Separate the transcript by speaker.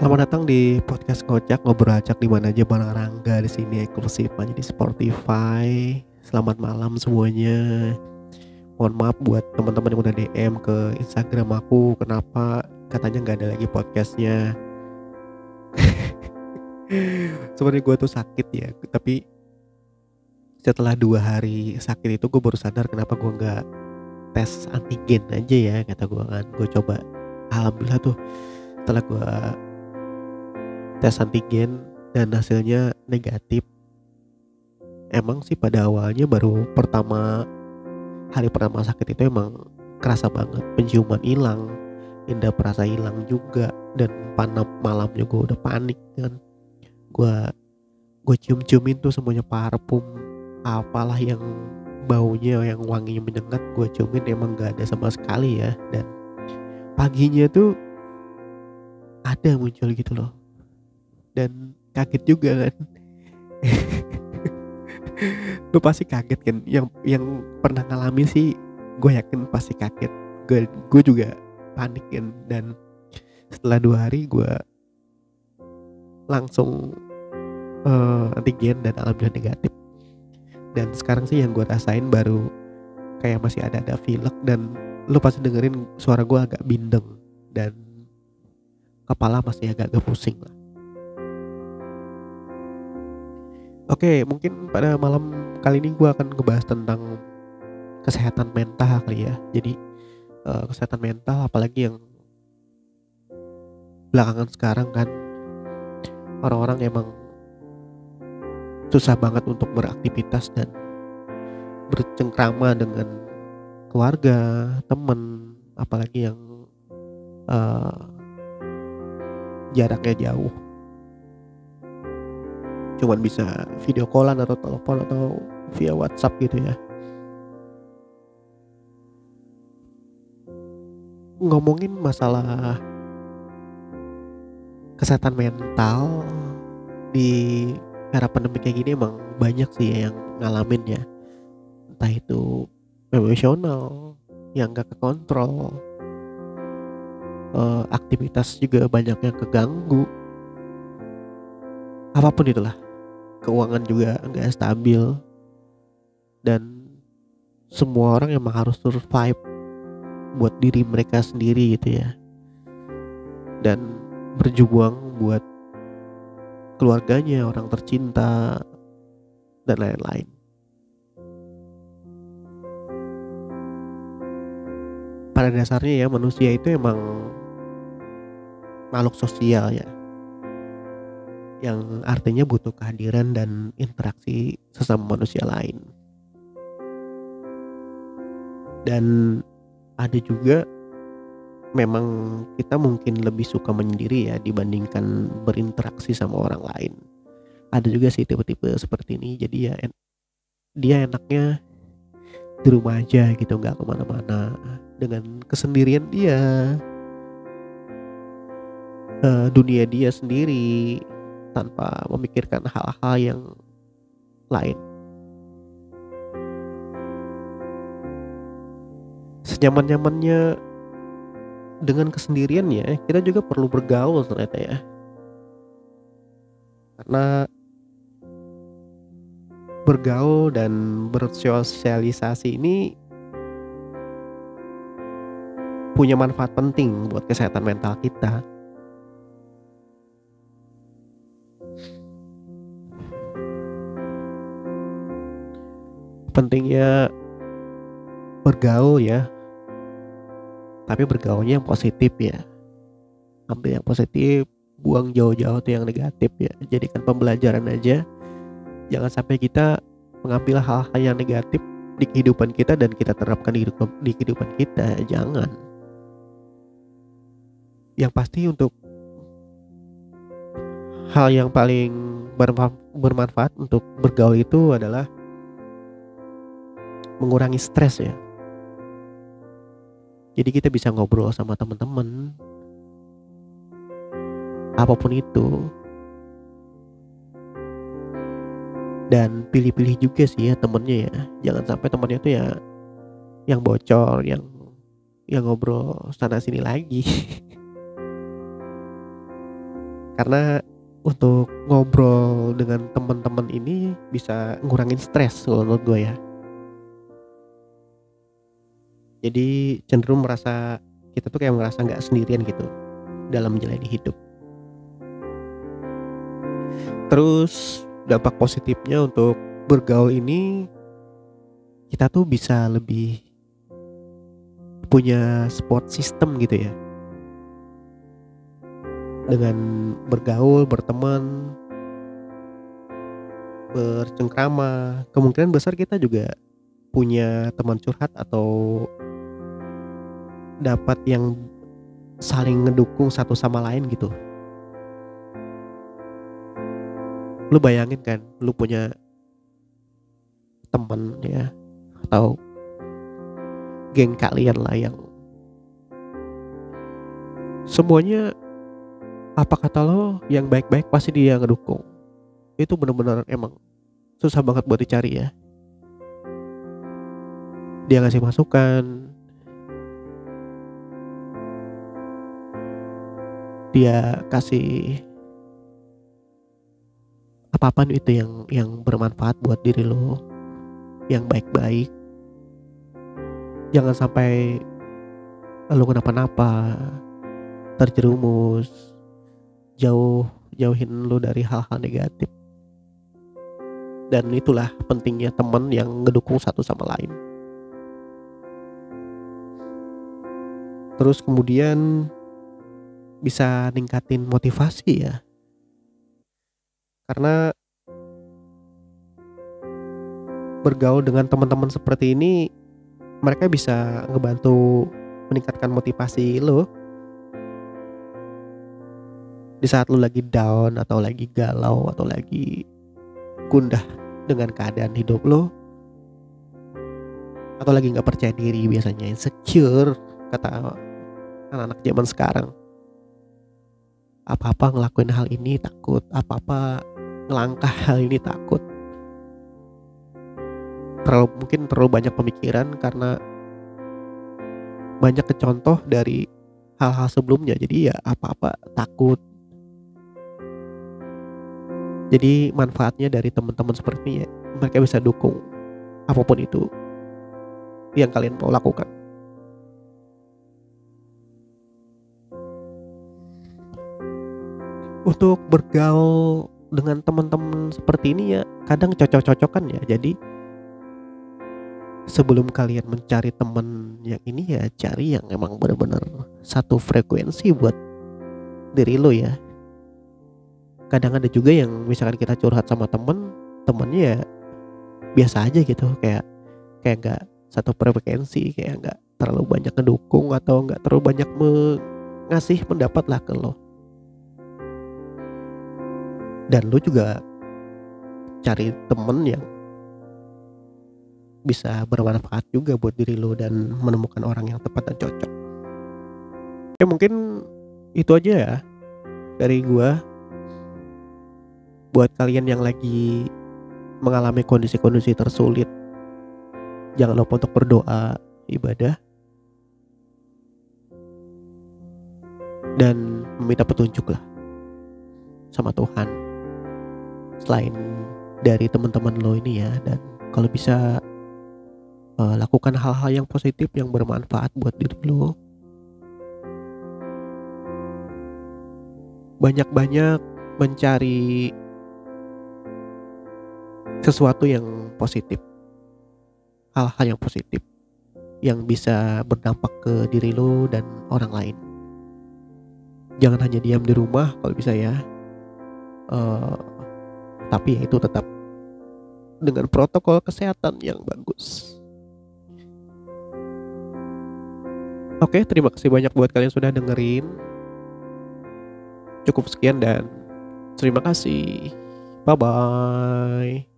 Speaker 1: Selamat datang di podcast ngocak ngobrol acak di mana aja bareng Rangga di sini eksklusif aja di Spotify. Selamat malam semuanya. Mohon maaf buat teman-teman yang udah DM ke Instagram aku kenapa katanya nggak ada lagi podcastnya. Sebenarnya gue tuh sakit ya, tapi setelah dua hari sakit itu gue baru sadar kenapa gue nggak tes antigen aja ya kata gue kan gue coba alhamdulillah tuh setelah gue tes antigen dan hasilnya negatif. Emang sih pada awalnya baru pertama hari pertama sakit itu emang kerasa banget. Penciuman hilang indah perasa hilang juga dan panap malam juga udah panik kan. Gue gue cium-ciumin tuh semuanya parfum apalah yang baunya yang wanginya menyengat gue ciumin emang gak ada sama sekali ya. Dan paginya tuh ada muncul gitu loh dan kaget juga kan. Lu pasti kaget kan. Yang yang pernah ngalamin sih gue yakin pasti kaget. Gue gue juga panik kan. Dan setelah dua hari gue langsung uh, antigen dan alhamdulillah negatif. Dan sekarang sih yang gue rasain baru kayak masih ada ada pilek dan lu pasti dengerin suara gue agak bindeng dan kepala masih agak-agak pusing lah Oke, mungkin pada malam kali ini gue akan ngebahas tentang kesehatan mental kali ya. Jadi uh, kesehatan mental, apalagi yang belakangan sekarang kan orang-orang emang susah banget untuk beraktivitas dan bercengkrama dengan keluarga, temen, apalagi yang uh, jaraknya jauh cuman bisa video callan atau telepon atau via WhatsApp gitu ya. Ngomongin masalah kesehatan mental di era pandemi kayak gini emang banyak sih ya yang ngalamin ya. Entah itu emosional yang gak kekontrol uh, aktivitas juga banyak yang keganggu. Apa pun itulah keuangan juga nggak stabil. Dan semua orang emang harus survive buat diri mereka sendiri gitu ya. Dan berjuang buat keluarganya orang tercinta dan lain-lain. Pada dasarnya ya manusia itu emang makhluk sosial ya yang artinya butuh kehadiran dan interaksi sesama manusia lain. Dan ada juga memang kita mungkin lebih suka menyendiri ya dibandingkan berinteraksi sama orang lain. Ada juga sih tipe-tipe seperti ini. Jadi ya en dia enaknya di rumah aja gitu nggak ke mana-mana dengan kesendirian dia uh, dunia dia sendiri tanpa memikirkan hal-hal yang lain. Senyaman-nyamannya dengan kesendirian ya, kita juga perlu bergaul ternyata ya. Karena bergaul dan bersosialisasi ini punya manfaat penting buat kesehatan mental kita. Pentingnya bergaul ya. Tapi bergaulnya yang positif ya. Ambil yang positif buang jauh-jauh tuh yang negatif ya. Jadikan pembelajaran aja. Jangan sampai kita mengambil hal-hal yang negatif di kehidupan kita dan kita terapkan di, di kehidupan kita. Jangan. Yang pasti untuk hal yang paling bermanfaat untuk bergaul itu adalah mengurangi stres ya. Jadi kita bisa ngobrol sama teman-teman. Apa pun itu. Dan pilih-pilih juga sih ya temennya ya. Jangan sampai temennya tuh ya yang bocor, yang yang ngobrol sana sini lagi. karena untuk ngobrol dengan teman-teman ini bisa ngurangin stres menurut gue ya jadi cenderung merasa kita tuh kayak merasa nggak sendirian gitu dalam menjalani hidup. Terus dampak positifnya untuk bergaul ini kita tuh bisa lebih punya support system gitu ya. Dengan bergaul berteman bercengkrama. Kemungkinan besar kita juga punya teman curhat atau dapat yang saling ngedukung satu sama lain gitu. Lu bayangin kan lu punya temen ya atau geng kalian lah yang semuanya apa kata lo yang baik-baik pasti dia ngedukung. Itu bener-bener emang susah banget buat dicari ya. Dia ngasih masukan dia kasih apa-apa itu yang yang bermanfaat buat diri lo yang baik-baik. Jangan sampai lo kenapa-napa terjerumus jauh jauhin lo dari hal-hal negatif. Dan itulah pentingnya teman yang ngedukung satu sama lain. Terus kemudian bisa ningkatin motivasi ya. Karena bergaul dengan teman-teman seperti ini mereka bisa ngebantu meningkatkan motivasi lo. Di saat lo lagi down atau lagi galau atau lagi gundah dengan keadaan hidup lo atau lagi nggak percaya diri biasanya insecure kata anak-anak zaman sekarang apa-apa ngelakuin hal ini takut apa-apa ngelangkah hal ini takut. Terlalu mungkin terlalu banyak pemikiran karena banyak kecontoh dari hal-hal sebelumnya. Jadi ya apa-apa takut. Jadi manfaatnya dari teman-teman seperti ini ya, mereka bisa dukung apa pun itu yang kalian mau lakukan untuk bergaul dengan teman-teman seperti ini ya kadang cocok-cocokan ya. Jadi sebelum kalian mencari teman yang ini ya cari yang emang benar-benar satu frekuensi buat diri lo ya. Kadang ada juga yang misalkan kita curhat sama temen temennya ya biasa aja gitu. Kayak kayak nggak satu frekuensi kayak nggak terlalu banyak ngedukung atau nggak terlalu banyak mengasih pendapat lah ke lo dan lu juga cari temen yang bisa bermanfaat juga buat diri lu dan menemukan orang yang tepat dan cocok. Ya mungkin itu aja ya dari gua. Buat kalian yang lagi mengalami kondisi-kondisi tersulit jangan lupa untuk berdoa ibadah. Dan meminta petunjuk lah sama Tuhan selain dari teman-teman lo ini ya dan kalau bisa uh, lakukan hal-hal yang positif yang bermanfaat buat diri lo. Banyak-banyak mencari sesuatu yang positif. Hal-hal yang positif yang bisa berdampak ke diri lo dan orang lain. Jangan hanya diam di rumah kalau bisa ya. Uh, tapi ya itu tetap dengan protokol kesehatan yang bagus. Oke, terima kasih banyak buat kalian sudah dengerin. Cukup sekian dan terima kasih. Bye bye.